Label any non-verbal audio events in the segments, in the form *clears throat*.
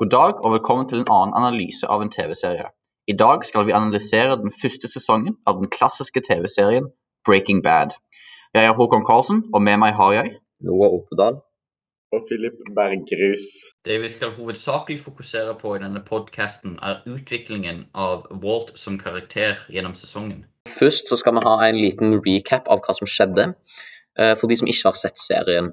God dag og velkommen til en annen analyse av en TV-serie. I dag skal vi analysere den første sesongen av den klassiske TV-serien Breaking Bad. Jeg er Håkon Karlsen, og med meg har jeg Noah Oppedal. Og Philip Bergrus. Det vi skal hovedsakelig fokusere på i denne podkasten, er utviklingen av Walt som karakter gjennom sesongen. Først så skal vi ha en liten recap av hva som skjedde, eh, for de som ikke har sett serien.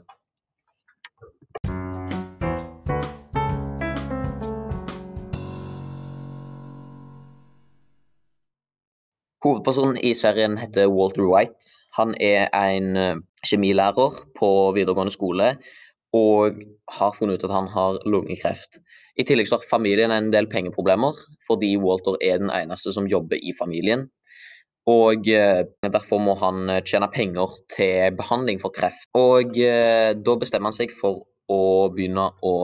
Hovedpersonen i serien heter Walter White. Han er en eh, kjemilærer på videregående skole og har funnet ut at han har lungekreft. I tillegg så har familien en del pengeproblemer, fordi Walter er den eneste som jobber i familien. Og eh, derfor må han eh, tjene penger til behandling for kreft. Og da bestemmer han seg for å begynne å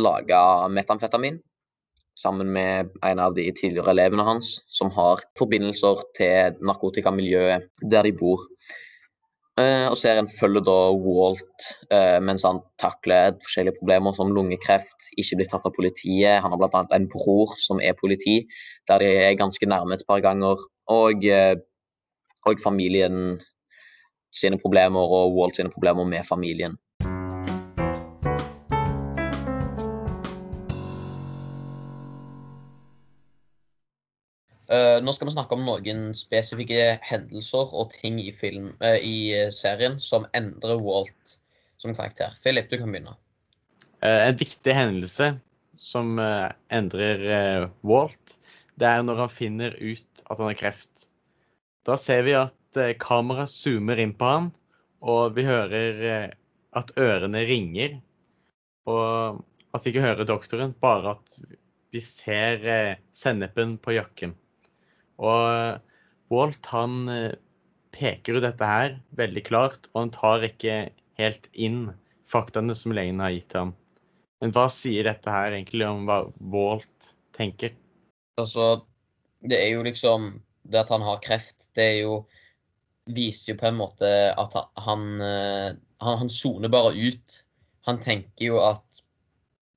lage metamfetamin sammen med en av de tidligere elevene hans, som har forbindelser til narkotikamiljøet der de bor. Eh, og serien følger da Walt eh, mens han takler forskjellige problemer som lungekreft, ikke blir tatt av politiet. Han har bl.a. en bror som er politi, der de er ganske nærme et par ganger. Og, eh, og familien sine problemer og Walt sine problemer med familien. Nå skal vi snakke om noen spesifikke hendelser og ting i, film, uh, i serien som endrer Walt som karakter. Philip, du kan begynne. en viktig hendelse som endrer Walt, det er når han finner ut at han har kreft. Da ser vi at kameraet zoomer inn på han, og vi hører at ørene ringer. Og at vi ikke hører doktoren, bare at vi ser sennepen på jakken. Og eh, Walt han eh, peker jo dette her veldig klart, og han tar ikke helt inn faktaene som legen har gitt ham. Men hva sier dette her egentlig om hva Walt tenker? Altså, det er jo liksom Det at han har kreft, det er jo Viser jo på en måte at han eh, Han, han soner bare ut. Han tenker jo at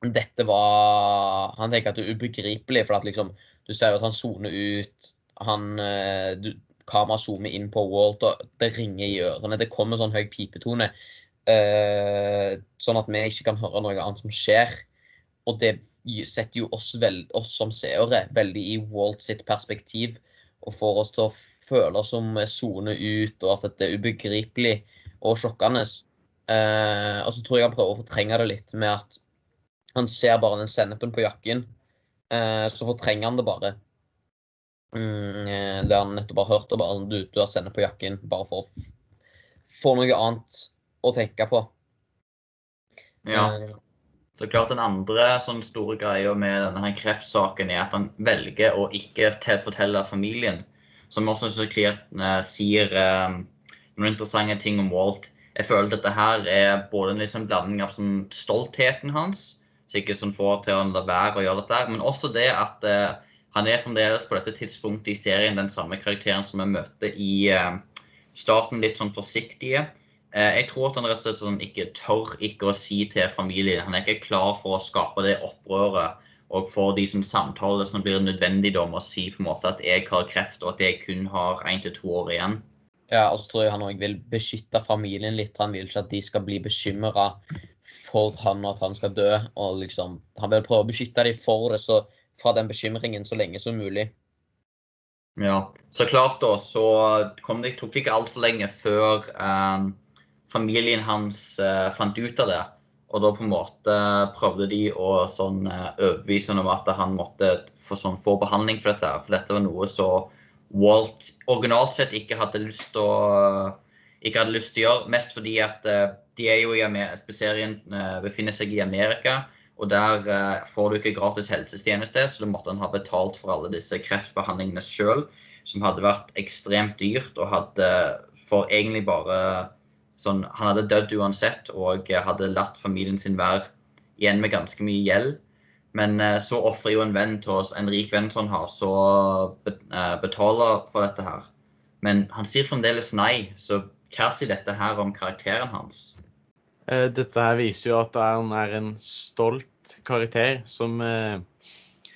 dette var Han tenker at det er ubegripelig, for at liksom Du ser jo at han soner ut han eh, du, Kamera zoomer inn på Walt, og det ringer i ørene. Det kommer sånn høy pipetone. Uh, sånn at vi ikke kan høre noe annet som skjer. Og det setter jo oss, veld, oss som seere veldig i Walt sitt perspektiv. Og får oss til å føle oss som soner ut, og at det er ubegripelig og sjokkende. Uh, og så tror jeg han prøver å fortrenge det litt med at han ser bare den sennepen på jakken. Uh, så fortrenger han det bare. Mm, eh, det han nettopp har hørt, og bare du, du har sendt på jakken bare for å få noe annet å tenke på. Ja. Eh, så klart Den andre sånn store greia med denne her kreftsaken er at han velger å ikke fortelle familien. Som også så klart uh, sier uh, noen interessante ting om Walt. Jeg føler at dette her er både en liksom blanding av sånn stoltheten hans, som ikke sånn får til å la være å gjøre dette, men også det at uh, han er fremdeles på dette tidspunktet i serien den samme karakteren som vi møter i uh, starten, litt sånn forsiktige. Uh, jeg tror at han rett og slett sånn, ikke tør ikke å si til familien. Han er ikke klar for å skape det opprøret og for de som samtaler som blir nødvendig om å si på en måte at jeg har kreft og at jeg kun har én til to år igjen. Ja, og så tror jeg han òg vil beskytte familien litt. Han vil ikke at de skal bli bekymra for han og at han skal dø. og liksom, Han vil prøve å beskytte dem for det. så fra den bekymringen så lenge som mulig. Ja, så klart da, så kom det, tok det ikke altfor lenge før eh, familien hans eh, fant ut av det. Og da på en måte prøvde de å sånn, eh, overbevise ham om at han måtte få, sånn, få behandling for dette. For dette var noe så Walt originalt sett ikke hadde lyst til å, å gjøre. Mest fordi at eh, de er jo i serien eh, befinner seg i Amerika. Og der eh, får du ikke gratis helsetjeneste, så da måtte han ha betalt for alle disse kreftbehandlingene sjøl, som hadde vært ekstremt dyrt og hadde for egentlig bare sånn Han hadde dødd uansett og hadde latt familien sin være igjen med ganske mye gjeld. Men eh, så ofrer jo en venn til oss, en rik venn som han har, så eh, betaler for dette her. Men han sier fremdeles nei, så hva sier dette her om karakteren hans? Eh, dette her viser jo at han er en stolt karakter som, eh,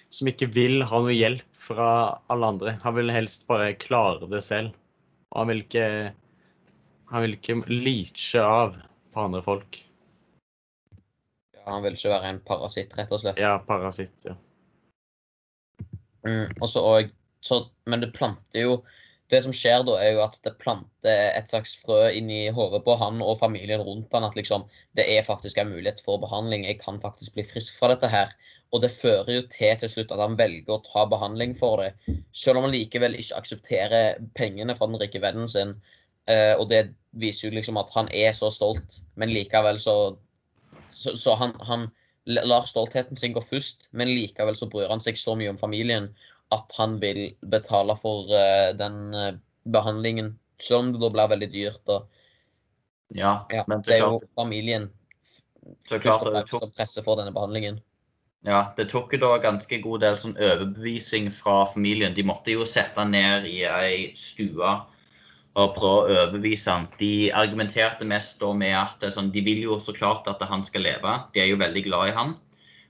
som ikke vil ha noe hjelp fra alle andre. Han vil helst bare klare det selv. Og han vil ikke Han vil ikke leache av på andre folk. Ja, han vil ikke være en parasitt, rett og slett. Ja, parasitt. ja. Mm, også, og, så, men det planter jo Det som skjer da, er jo at det planter et slags frø inn i hodet på han og familien rundt han, at liksom det er faktisk en mulighet for behandling. Jeg kan faktisk bli frisk fra dette her. Og det fører jo til til slutt at han velger å ta behandling for det. Selv om han likevel ikke aksepterer pengene fra den rike vennen sin. Eh, og det viser jo liksom at han er så stolt, men likevel så Så, så han, han lar stoltheten sin gå først, men likevel så bryr han seg så mye om familien at han vil betale for eh, den eh, behandlingen. Selv om det da blir veldig dyrt. Og, Ja, ja, men det er jo familien så først og fremst som presser for denne behandlingen. ja, det tok jo da ganske god del sånn overbevisning fra familien. De måtte jo sette han ned i ei stue og prøve å overbevise han. De argumenterte mest da med at sånn, de vil jo så klart at han skal leve. De er jo veldig glad i han.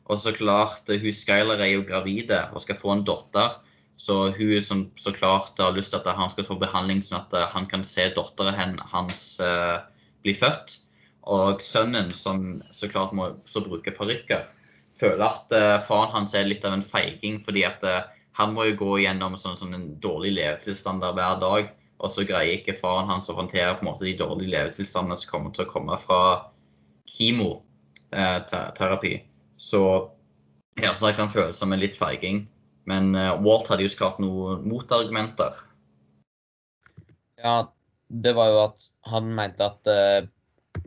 Og så klart, hun Skyler er jo gravid og skal få en datter. Så hun som så klart har lyst til at han skal få behandling sånn at han kan se datteren hans uh, bli født. Og sønnen, som så klart må så bruke parykker, føler at uh, faren hans er litt av en feiging. Fordi at uh, han må jo gå gjennom sånn, sånn en dårlig levetilstander hver dag. Og så greier ikke faren hans å håndtere på en måte de dårlige levetilstandene som kommer til å komme fra kemoterapi. Så ja, så kan han føle som en litt feiging. Men eh, Walt hadde jo så klart noen motargumenter. Ja, det var jo at han mente at eh,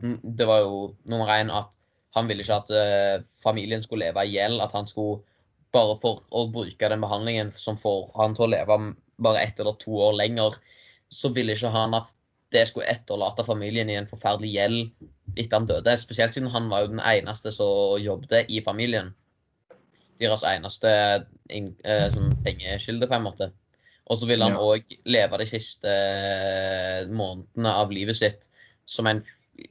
Det var jo nummer én at han ville ikke at eh, familien skulle leve i gjeld. At han skulle bare for å bruke den behandlingen som får han til å leve bare ett eller to år lenger, så ville ikke han at det skulle etterlate familien i en forferdelig gjeld etter han døde. Spesielt siden han var jo den eneste som jobbet i familien. Deres eneste eh, sånn pengekilde, på en måte. Og så ville han Ja. leve de siste eh, månedene av livet sitt som en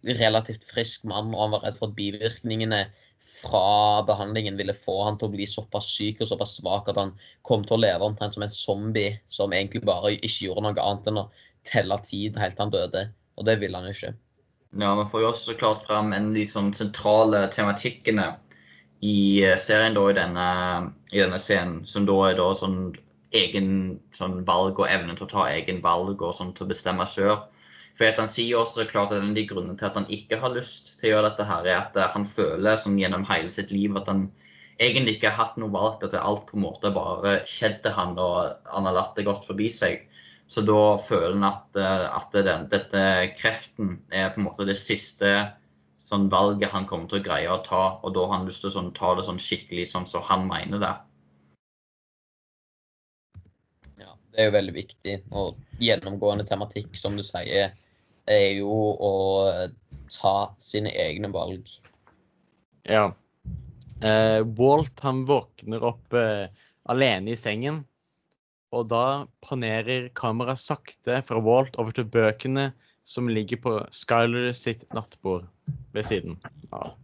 relativt frisk mann, og han var redd for at bivirkningene fra behandlingen ville få han til å bli såpass syk og såpass svak at han kom til å leve omtrent som en zombie som egentlig bare ikke gjorde noe annet enn å telle tid helt til han døde. Og det ville han ikke. Ja, Vi får jo også så klart frem en av de sånn sentrale tematikkene i eh, serien da, i, denne, i denne scenen, som da er da sånn egen sånn valg og evne til å ta egen valg og sånn til å bestemme sjøl. For at Han sier også klart at en av de grunnene til at han ikke har lyst til å gjøre dette, her, er at eh, han føler sånn gjennom hele sitt liv at han egentlig ikke har hatt noe valg, at alt på en måte bare skjedde han, og han har latt det gått forbi seg. Så da føler han at, eh, at den, dette kreften er på en måte det siste sånn valget han kommer til å greie å ta, og da har han lyst til å sånn, ta det sånn skikkelig sånn som han mener det. Ja, det er jo veldig viktig. Og gjennomgående tematikk, som du sier, er jo å ta sine egne valg. Ja. Eh, Walt han våkner opp eh, alene i sengen. Og da panerer kameraet sakte fra Walt over til bøkene som ligger på Skyler sitt nattbord ved siden av.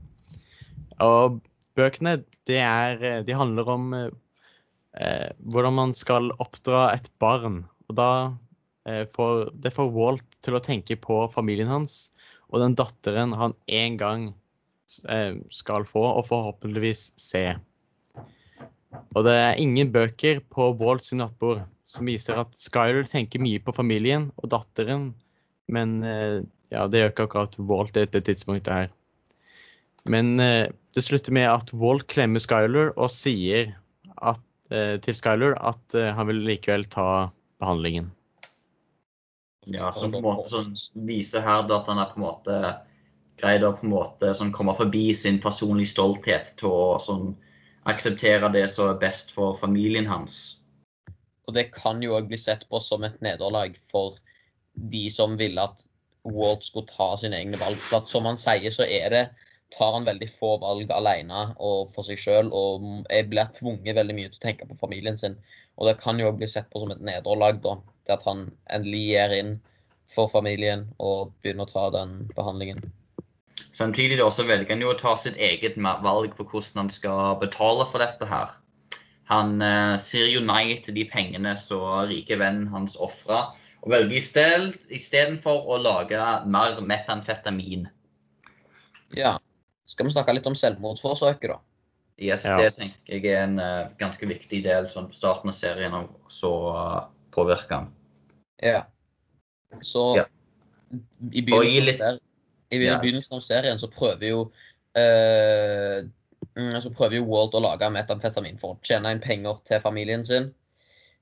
Og bøkene, det er, de handler om eh, hvordan man skal oppdra et barn. Og da eh, får det får Walt til å tenke på familien hans og den datteren han en gang eh, skal få, og forhåpentligvis se. Og det er ingen bøker på Walt sin nattbord som viser at Skyler tenker mye på familien og datteren, men eh, ja, det gjør ikke akkurat Walt i dette tidspunktet her. Men eh, det slutter med at Walt klemmer Skyler og sier at, eh, til Skyler at han vil likevel ta behandlingen. Ja, som på en måte sånn, viser her at han er på en måte greid å på en måte sånn, komme forbi sin personlige stolthet til å sånn, akseptere det som er best for familien hans. Og det kan jo òg bli sett på som et nederlag for de som ville at Walt skulle ta sine egne valg. For at som han sier, så er det tar han veldig få valg alene og for seg sjøl, og blir tvunget veldig mye til å tenke på familien sin. Og det kan jo bli sett på som et nederlag, da, til at han endelig gir inn for familien og begynner å ta den behandlingen. Samtidig da, så velger han jo å ta sitt eget valg på hvordan han skal betale for dette her. Han eh, sier jo nei til de pengene så rike vennen hans ofra, og velger istedenfor å lage mer metamfetamin. Ja. Skal vi snakke litt om selvmordsforsøket, da? Yes, Ja. Det tenker jeg er en uh, ganske viktig del sånn på starten av serien, og så uh, påvirker han. Ja. Så Ja. i, begynnelsen ser- I begynnelsen av serien så prøver jo eh, mm, så prøver jo Walt å lage metamfetamin for å tjene inn penger til familien sin.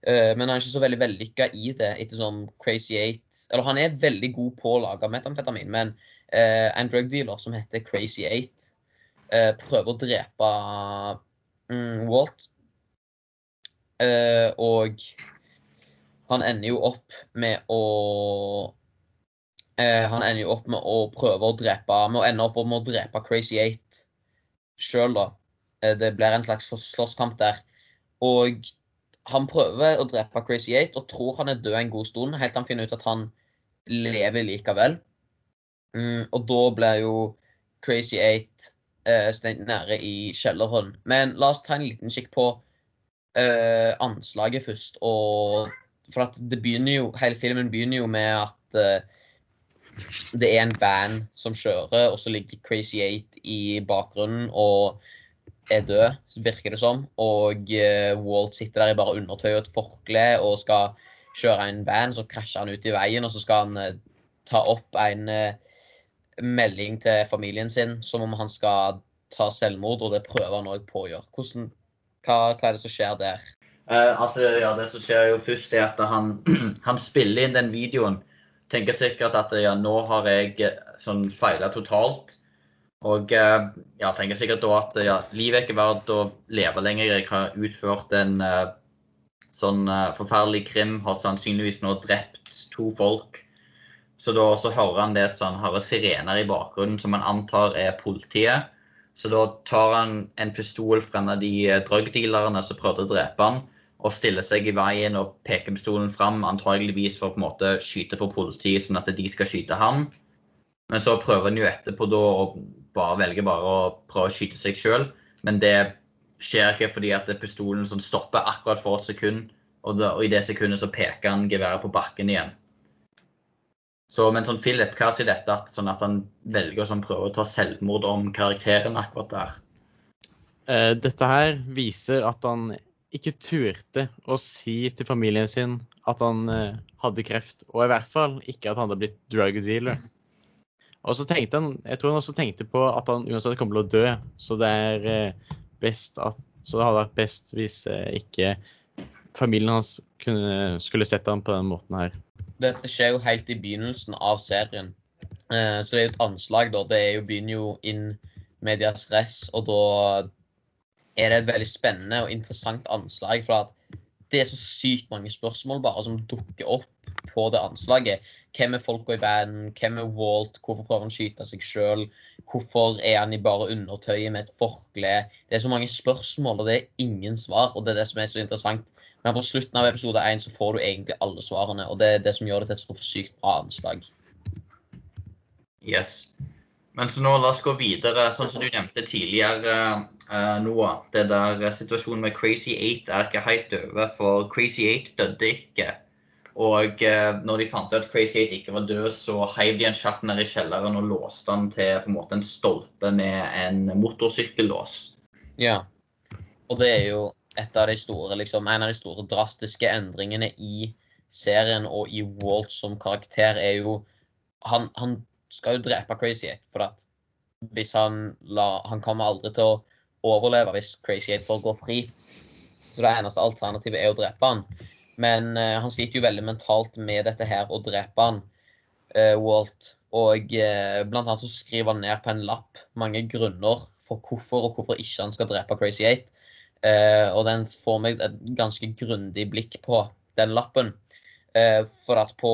Eh, men han er ikke så veldig vellykka i det etter sånn Crazy Eight Eller han er veldig god på å lage metamfetamin, men eh, en drug dealer som heter Crazy Eight, eh, prøver å drepe mm, Walt. Og han ender jo opp med å eh, Han ender jo opp med å prøve å drepe Med å ende opp med å drepe Crazy Eight sjøl, da. Eh, det blir en slags slåsskamp der. Og han prøver å drepe Crazy Eight og tror han er død en god stund, helt til han finner ut at han lever likevel. Mm, og da blir jo Crazy Eight eh, stengt nære i kjelleren. Men la oss ta en liten kikk på eh, anslaget først. Og, for at det begynner jo, hele filmen begynner jo med at eh, det er en van som kjører, og så ligger Crazy Eight i bakgrunnen og er død, virker det som. Og eh, Walt sitter der i bare undertøy og et forkle og skal kjøre en van, så krasjer han ut i veien, og så skal han eh, ta opp en eh, melding til familien sin som om han skal ta selvmord, og det prøver han òg på å gjøre. Hvordan, hva, hva er det som skjer der? Uh, altså, ja, Det som skjer jo først, er at han, *clears throat* han spiller inn den videoen. Tenker sikkert at ja, nå har jeg eh, sånn feila totalt. Og eh, ja, tenker sikkert da at ja, livet er ikke verdt å leve lenger. Jeg har utført en eh, sånn forferdelig krim. Har sannsynligvis nå drept to folk. Så da så hører han det sånn, hører sirener i bakgrunnen som han antar er politiet. Så da tar han en pistol fra en av de drugdealerne som prøvde å drepe han, og stiller seg i veien og peker pistolen fram, antageligvis for å på en måte skyte på politiet, sånn at de skal skyte ham. Men så prøver han jo etterpå da å bare velge bare å prøve å skyte seg sjøl. Men det skjer ikke fordi at pistolen som stopper akkurat for et sekund, og, da, og i det sekundet så peker han geværet på bakken igjen. Så, men sånn Philip, hva sier dette? At, sånn at han velger å sånn, prøve å ta selvmord om karakteren akkurat der? Eh, dette her viser at han ikke turte å si til familien sin at han eh, hadde kreft, og i hvert fall ikke at han hadde blitt drug dealer. Og så tenkte han, Jeg tror han også tenkte på at han uansett kommer til å dø, så det er eh, best at så det hadde vært best hvis eh, ikke familien hans kunne, skulle sett ham på den måten her. Dette skjer jo helt i begynnelsen av serien. Eh, så det er jo et anslag, da. Det jo, begynner jo inn medias stress, og da er det et veldig spennende og interessant anslag. For at det er så sykt mange spørsmål bare som dukker opp på det anslaget. Hvem er folka i verden? Hvem er Walt? Hvorfor prøver han å skyte seg sjøl? Hvorfor er han i bare undertøyet med et forkle? Det er så mange spørsmål, og det er ingen svar. Og det er det som er så interessant. Men på slutten av episode én så får du egentlig alle svarene, og det er det som gjør det til et så sykt bra anslag. Yes. Men så nå la oss gå videre, sånn som du nevnte tidligere, eh, Noah. Det der situasjonen med Crazy Eight er ikke helt over, for Crazy Eight døde ikke. Og uh, når de fant ut at Crazy Eight ikke var død, så heiv de en sjakk ned i kjelleren og låste den til på en måte en stolpe med en motorsykkellås. Ja. Og det er jo et av de store, liksom, en av de store drastiske endringene i serien og i Walt som karakter, er jo Han, han skal jo drepe Crazy Eight, for at hvis han la Han kommer aldri til å overleve hvis Crazy 8 får gå fri. Så det eneste alternativet er å drepe han. Men uh, han sliter jo veldig mentalt med dette her, å drepe han, uh, Walt. Og eh, blant annet så skriver han ned på en lapp mange grunner for hvorfor og hvorfor ikke han skal drepe Crazy Eight. Eh, og den får meg et ganske grundig blikk på den lappen. For at på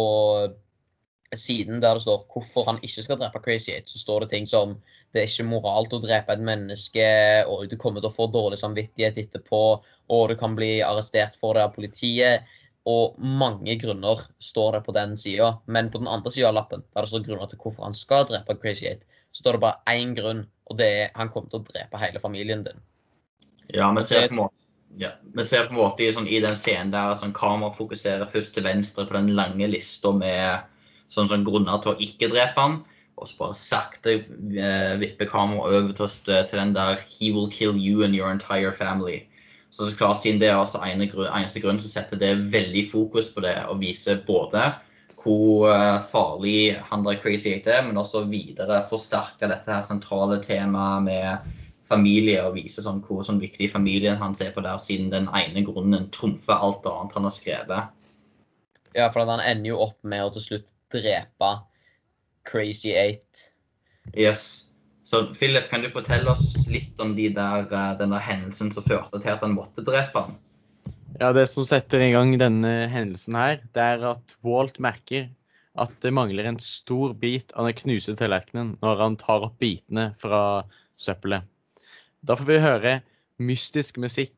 siden der det står hvorfor han ikke skal drepe Crazy Eight, så står det ting som det er ikke moralt å drepe et menneske, og du kommer til å få dårlig samvittighet etterpå, og du kan bli arrestert for det av politiet. Og mange grunner står det på den sida, men på den andre sida av lappen, der det står grunner til hvorfor han skal drepe Crazy Eight, står det bare én grunn, og det er han kommer til å drepe hele familien din. Ja, vi ser på en måte ja, vi ser på en måte i, sånn, i den scenen der sånn, kamera fokuserer først til venstre på den lange lista med sånn, som grunner til å ikke drepe han, og så bare sakte eh, vipper kameraet over til, til, den der He will kill you and your entire family. Så, så klart, Siden det er altså ene, eneste grunn, så setter det veldig fokus på det og viser både hvor eh, farlig han der Crazy Eight er, men også videre forsterke dette her sentrale temaet med familie og vise sånn hvor sånn viktig familien hans er på der, siden den ene grunnen trumfer alt annet han har skrevet. Ja, for han ender jo opp med å til slutt drepe Crazy Eight. Yes. Så Philip, kan du fortelle oss litt om de der, eh, denne hendelsen som førte til at han måtte drepe han? Ja, Det som setter i gang denne hendelsen her, det er at Walt merker at det mangler en stor bit av den knuste tallerkenen når han tar opp bitene fra søppelet. Da får vi høre mystisk musikk,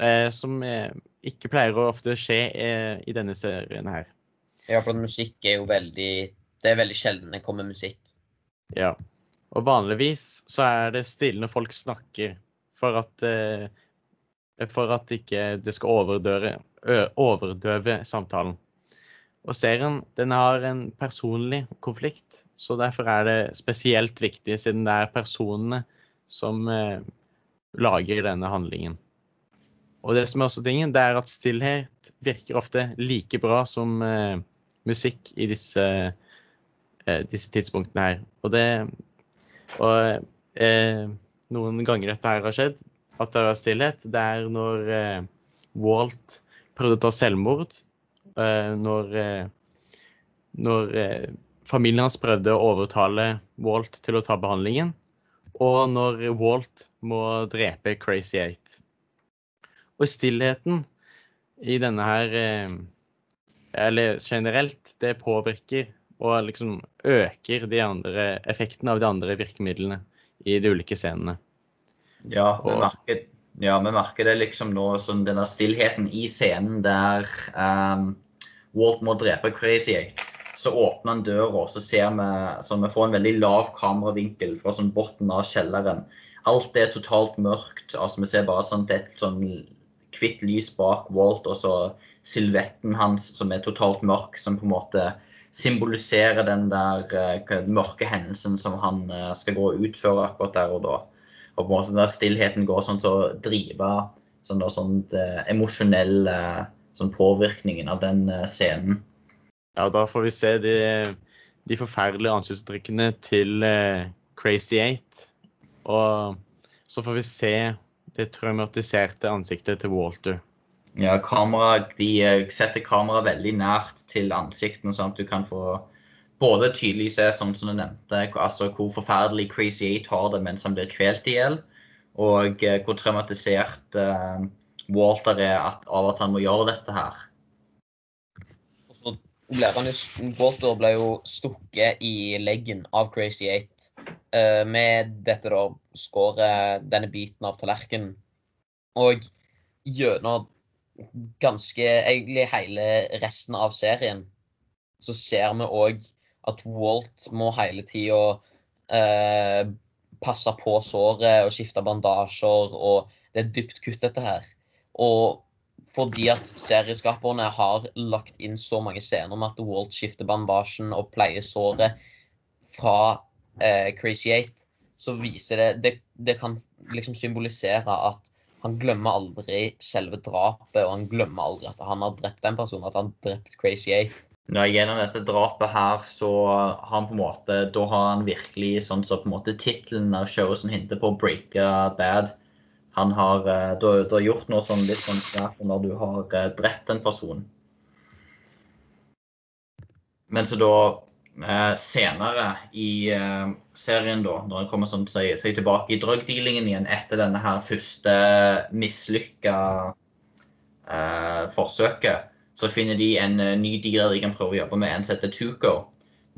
eh, som eh, ikke pleier å ofte skje eh, i denne serien her. Ja, for musikk er jo veldig Det er veldig sjelden det kommer musikk. Ja. Og vanligvis så er det stille når folk snakker, for at eh, for at ikke det skal overdøve, overdøve samtalen. Og serien den har en personlig konflikt, så derfor er det spesielt viktig, siden det er personene som eh, lager denne handlingen. Og det som er også tingen, det er at stillhet virker ofte like bra som eh, musikk i disse, eh, disse, tidspunktene her. Og det Og eh, noen ganger dette her har skjedd, at det har vært stillhet, det er når eh, Walt prøvde å ta selvmord. Eh, når når familien hans prøvde å overtale Walt til å ta behandlingen og når Walt må drepe Crazy Eight. Og stillheten i denne her eh, Eller generelt, det påvirker og liksom øker de andre effektene av de andre virkemidlene i de ulike scenene. Ja, vi merker, ja, vi merker det liksom nå, sånn denne stillheten i scenen der um, Walt må drepe Crazy Egg. så åpner han døra, og så ser vi så vi får en veldig lav kameravinkel fra sånn bunnen av kjelleren. Alt er totalt mørkt. altså Vi ser bare sånn, et sånn hvitt lys bak Walt, og så silhuetten hans som er totalt mørk, som på en måte symboliserer den der uh, mørke hendelsen som han uh, skal gå og utføre akkurat der og da. Og på en måte der stillheten går sånn til å drive sånn, sånn uh, emosjonelle sånn påvirkningen av den scenen. Ja, da får vi se de, de forferdelige ansiktsuttrykkene til eh, Crazy Eight. Og så får vi se det traumatiserte ansiktet til Walter. Ja, kamera, de eh, setter kameraet veldig nært til ansiktene, sånn at du kan få både tydelig se, sånn som du nevnte, altså hvor forferdelig Crazy Eight har det mens han blir kvelt i hjel, og eh, hvor traumatisert uh, Walter er at, av at han må gjøre dette her ble han jo, Walter ble jo stukket i leggen av Crazy Eight uh, med dette da skåret, denne biten av tallerkenen. Og gjennom ganske egentlig hele resten av serien så ser vi òg at Walt må hele tida eh, passe på såret og skifte bandasjer, og det er dypt kutt, dette her. Og fordi at serieskaperne har lagt inn så mange scener med at Walt skifter bandasjen og pleier såret fra eh, Eight, så viser det, det Det kan liksom symbolisere at han glemmer aldri selve drapet, og han glemmer aldri at han har drept en person, at han har drept Crazy Eight. Ja, gjennom dette drapet her, så har han på en måte Da har han virkelig sånn som så på en måte tittelen av showet som hinter på 'break Bad' han har, eh, du, har gjort noe sånn litt sånn svært når du har eh, drept en person. Men så da senere i eh, serien, da, når han kommer sånn, seg, seg tilbake i drugdealingen igjen etter denne her første mislykka eh, forsøket, så finner de en uh, ny dealer de kan prøve å jobbe med, en som heter Tuco.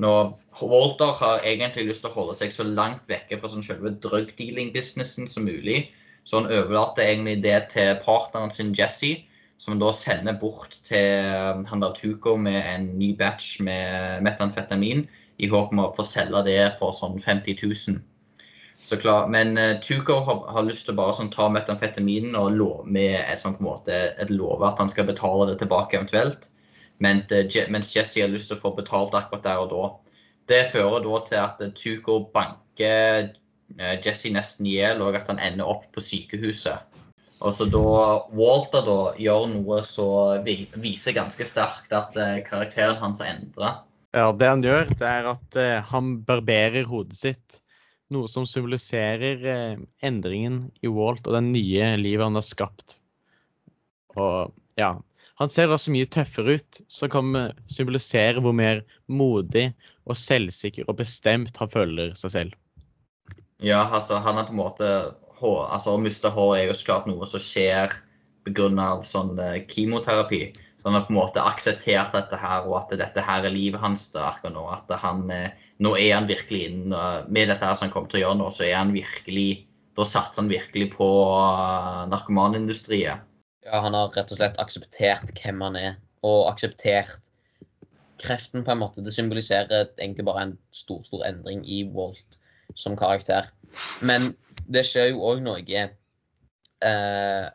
Når Walter har egentlig lyst til å holde seg så langt vekke fra sånn selve drugdealing-businessen som mulig, så han overlater egentlig det til partneren sin Jesse, som da sender bort til um, han der Tuco med en ny batch med metamfetamin, i håp om å få selge det for sånn 50 000. Så klar, Men uh, Tuco har, har, lyst til å bare sånn, ta metamfetaminen og lov, med et, sånn, måte, et love at han skal betale det tilbake eventuelt. Men, uh, mens Jesse har lyst til å få betalt akkurat der og da. Det fører da til at Tuco banker uh, Jesse nesten i hjel, og at han ender opp på sykehuset. Og så da Walter da gjør noe som viser ganske sterkt at eh, karakteren hans har endra. Ja, det han gjør, det er at eh, han barberer hodet sitt. Noe som symboliserer eh, endringen i Walt og det nye livet han har skapt. Og ja, han ser også mye tøffere ut, som kan symbolisere hvor mer modig og selvsikker og bestemt han føler seg selv. Ja, altså han er på en måte hår, altså Å miste hår er jo så klart noe som skjer pga. sånn eh, kemoterapi. Så han har på en måte akseptert dette her, og at dette her er livet hans nå. At han, eh, nå er han virkelig inn Med dette her som han kommer til å gjøre nå, så er han virkelig Da satser han virkelig på uh, narkomanindustrien. Ja, han har rett og slett akseptert hvem han er, og akseptert kreften, på en måte. Det symboliserer egentlig bare en stor, stor endring i Walt som karakter. Men det skjer jo òg noe eh,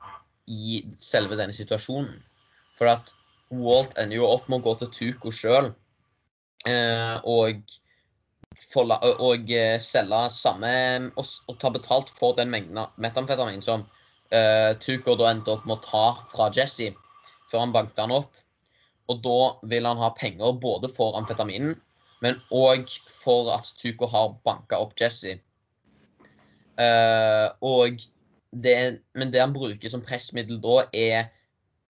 i selve denne situasjonen. For at Walt ender jo opp med å gå til Tuco sjøl eh, og, og eh, selge samme og, og, ta betalt for den mengden metamfetamin som eh, Tuco da endte opp med å ta fra Jesse før han banket han opp. Og da vil han ha penger både for amfetaminen, men òg for at Tuco har banka opp Jesse. Uh, og det, men det han bruker som pressmiddel da, er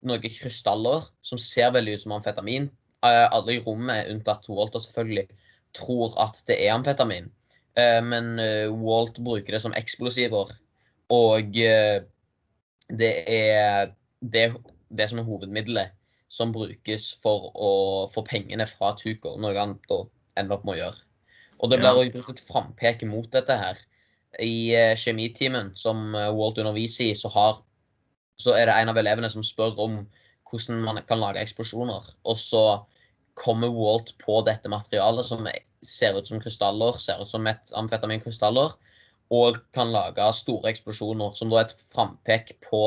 noen krystaller som ser veldig ut som amfetamin. Uh, alle i rommet, unntatt Walter selvfølgelig, tror at det er amfetamin. Uh, men Walt bruker det som eksplosiver. Og det er det, det som er hovedmiddelet som brukes for å få pengene fra Tuker, noe han da ender opp med å gjøre. Og det blir ja. brukt et frampek mot dette her i eh, kjemitimen som eh, Walt underviser i, så, har, så er det en av elevene som spør om hvordan man kan lage eksplosjoner. Og så kommer Walt på dette materialet som ser ut som krystaller, ser ut som et amfetaminkrystaller, og kan lage store eksplosjoner, som da er et frampek på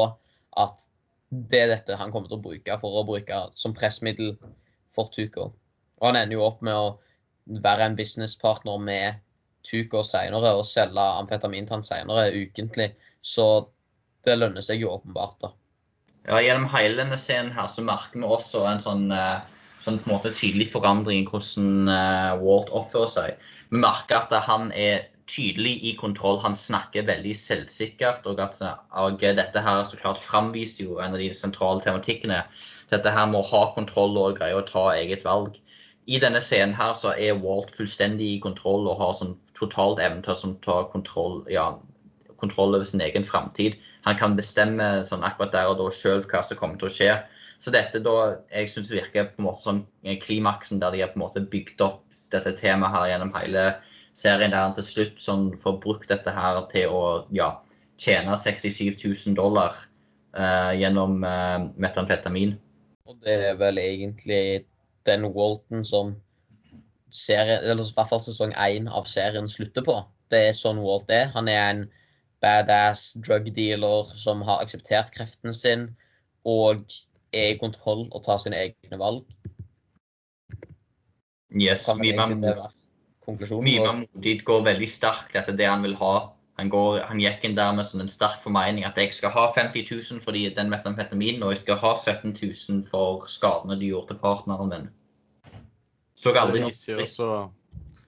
at det er dette han kommer til å bruke for å bruke som pressmiddel for Tuco. Og han ender jo opp med å være en businesspartner med uker senere og selge amfetamin senere ukentlig. Så det lønner seg jo åpenbart, da. Ja, Gjennom hele denne scenen her så merker vi også en sånn, eh, sånn på en måte tydelig forandring i hvordan eh, Walt oppfører seg. Vi merker at han er tydelig i kontroll. Han snakker veldig selvsikkert. Og at og dette her så klart framviser jo en av de sentrale tematikkene. Dette her med å ha kontroll og greie å ta eget valg. I denne scenen her så er Walt fullstendig i kontroll og har sånn totalt evne til å ta kontroll, ja, kontroll, over sin egen framtid. Han kan bestemme sånn, akkurat der og da sjøl hva som kommer til å skje. Så dette da, jeg synes virker på en måte som klimaksen der de har på en måte bygd opp dette temaet her gjennom hele serien, der han til slutt sånn, får brukt dette her til å ja, tjene 67 000 dollar eh, gjennom eh, metamfetamin. Og det er vel egentlig den Walton som serie, eller i hvert fall sesong én av serien slutter på. Det er sånn Walt er. Han er en badass drug dealer som har akseptert kreften sin og er i kontroll og tar sine egne valg. Yes, Mima mer går veldig sterkt etter det han vil ha. Han, går, han gikk inn der med sånn en sterk formening at jeg skal ha 50 000 for den metamfetaminen, og jeg skal ha 17 000 for skadene du gjorde til partneren min. Så aldri det viser også,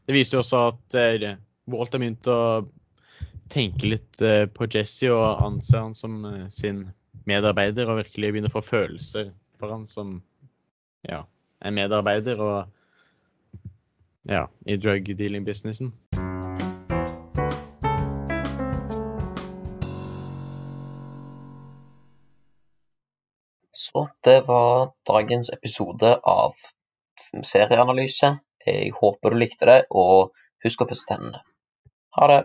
det viser jo også at uh, Walt har begynt å tenke litt uh, på Jesse og anser han som uh, sin medarbeider og virkelig begynner å få følelser for han som ja, en medarbeider og ja, i drug dealing-businessen. Så det var dagens episode av serieanalyse. Jeg håper du likte det, og husk å pusse tennene. Ha det!